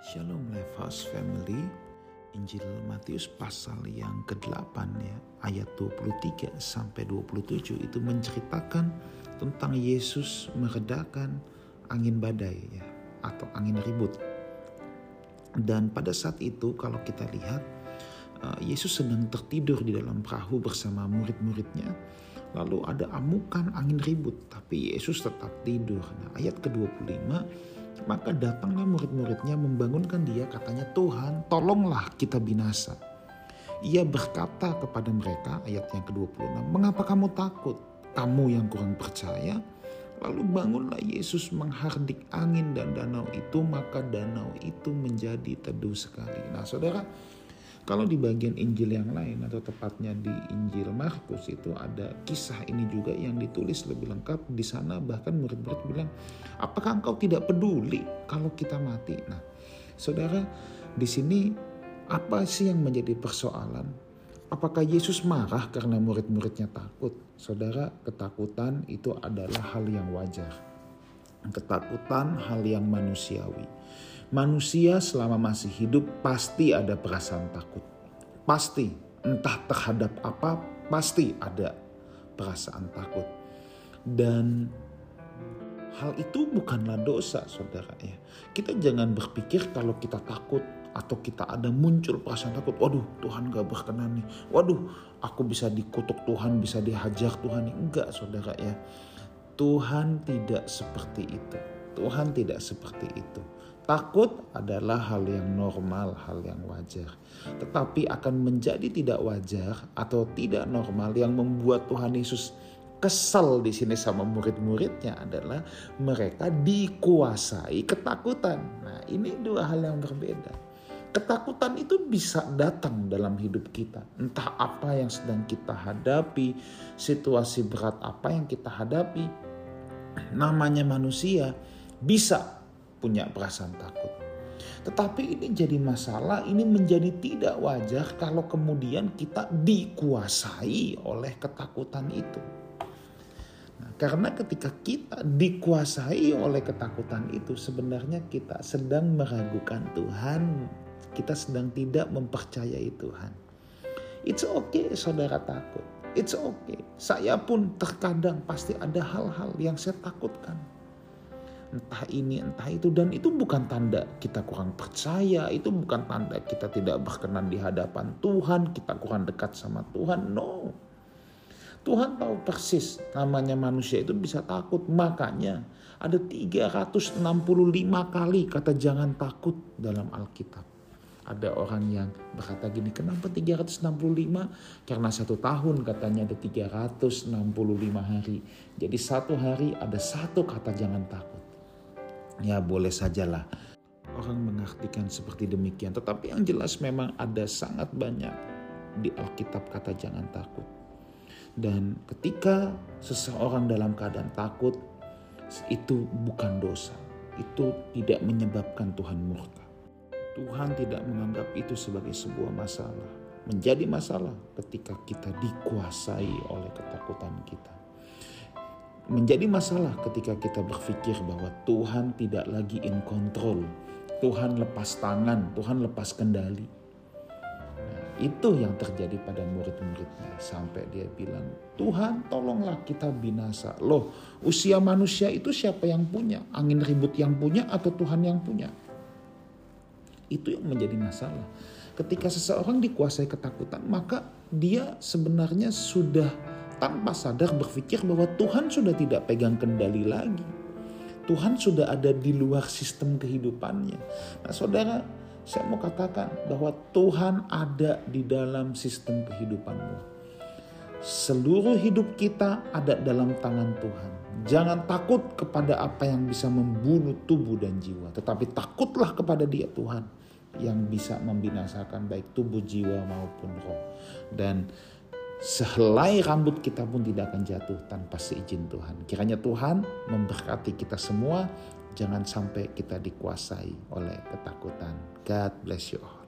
Shalom Lifehouse Family Injil Matius pasal yang ke-8 ya ayat 23 sampai 27 itu menceritakan tentang Yesus meredakan angin badai ya atau angin ribut. Dan pada saat itu kalau kita lihat uh, Yesus sedang tertidur di dalam perahu bersama murid-muridnya. Lalu ada amukan angin ribut tapi Yesus tetap tidur. Nah, ayat ke-25 maka datanglah murid-muridnya membangunkan dia katanya Tuhan tolonglah kita binasa. Ia berkata kepada mereka ayat yang ke-26 mengapa kamu takut kamu yang kurang percaya Lalu bangunlah Yesus menghardik angin dan danau itu, maka danau itu menjadi teduh sekali. Nah, saudara, kalau di bagian Injil yang lain atau tepatnya di Injil Markus itu ada kisah ini juga yang ditulis lebih lengkap di sana bahkan murid-murid bilang, "Apakah engkau tidak peduli kalau kita mati?" Nah, Saudara, di sini apa sih yang menjadi persoalan? Apakah Yesus marah karena murid-muridnya takut? Saudara, ketakutan itu adalah hal yang wajar. Ketakutan hal yang manusiawi. Manusia selama masih hidup pasti ada perasaan takut. Pasti, entah terhadap apa, pasti ada perasaan takut. Dan hal itu bukanlah dosa, saudara ya. Kita jangan berpikir kalau kita takut atau kita ada muncul perasaan takut, waduh Tuhan gak berkenan nih, waduh aku bisa dikutuk Tuhan, bisa dihajar Tuhan. Enggak saudara ya, Tuhan tidak seperti itu. Tuhan tidak seperti itu. Takut adalah hal yang normal, hal yang wajar. Tetapi akan menjadi tidak wajar atau tidak normal yang membuat Tuhan Yesus kesal di sini sama murid-muridnya adalah mereka dikuasai ketakutan. Nah, ini dua hal yang berbeda. Ketakutan itu bisa datang dalam hidup kita. Entah apa yang sedang kita hadapi, situasi berat apa yang kita hadapi. Namanya manusia bisa punya perasaan takut. Tetapi ini jadi masalah, ini menjadi tidak wajar kalau kemudian kita dikuasai oleh ketakutan itu. Nah, karena ketika kita dikuasai oleh ketakutan itu, sebenarnya kita sedang meragukan Tuhan, kita sedang tidak mempercayai Tuhan. It's okay, saudara takut. It's okay. Saya pun terkadang pasti ada hal-hal yang saya takutkan entah ini entah itu dan itu bukan tanda kita kurang percaya itu bukan tanda kita tidak berkenan di hadapan Tuhan kita kurang dekat sama Tuhan no Tuhan tahu persis namanya manusia itu bisa takut makanya ada 365 kali kata jangan takut dalam Alkitab ada orang yang berkata gini, kenapa 365? Karena satu tahun katanya ada 365 hari. Jadi satu hari ada satu kata jangan takut. Ya boleh sajalah orang mengartikan seperti demikian. Tetapi yang jelas memang ada sangat banyak di Alkitab kata jangan takut. Dan ketika seseorang dalam keadaan takut, itu bukan dosa. Itu tidak menyebabkan Tuhan murka. Tuhan tidak menganggap itu sebagai sebuah masalah. Menjadi masalah ketika kita dikuasai oleh ketakutan menjadi masalah ketika kita berpikir bahwa Tuhan tidak lagi in control. Tuhan lepas tangan, Tuhan lepas kendali. Nah, itu yang terjadi pada murid-muridnya sampai dia bilang, "Tuhan, tolonglah kita binasa." Loh, usia manusia itu siapa yang punya? Angin ribut yang punya atau Tuhan yang punya? Itu yang menjadi masalah. Ketika seseorang dikuasai ketakutan, maka dia sebenarnya sudah tanpa sadar berpikir bahwa Tuhan sudah tidak pegang kendali lagi. Tuhan sudah ada di luar sistem kehidupannya. Nah saudara, saya mau katakan bahwa Tuhan ada di dalam sistem kehidupanmu. Seluruh hidup kita ada dalam tangan Tuhan. Jangan takut kepada apa yang bisa membunuh tubuh dan jiwa, tetapi takutlah kepada Dia Tuhan yang bisa membinasakan baik tubuh, jiwa maupun roh. Dan sehelai rambut kita pun tidak akan jatuh tanpa seizin Tuhan. Kiranya Tuhan memberkati kita semua, jangan sampai kita dikuasai oleh ketakutan. God bless you all.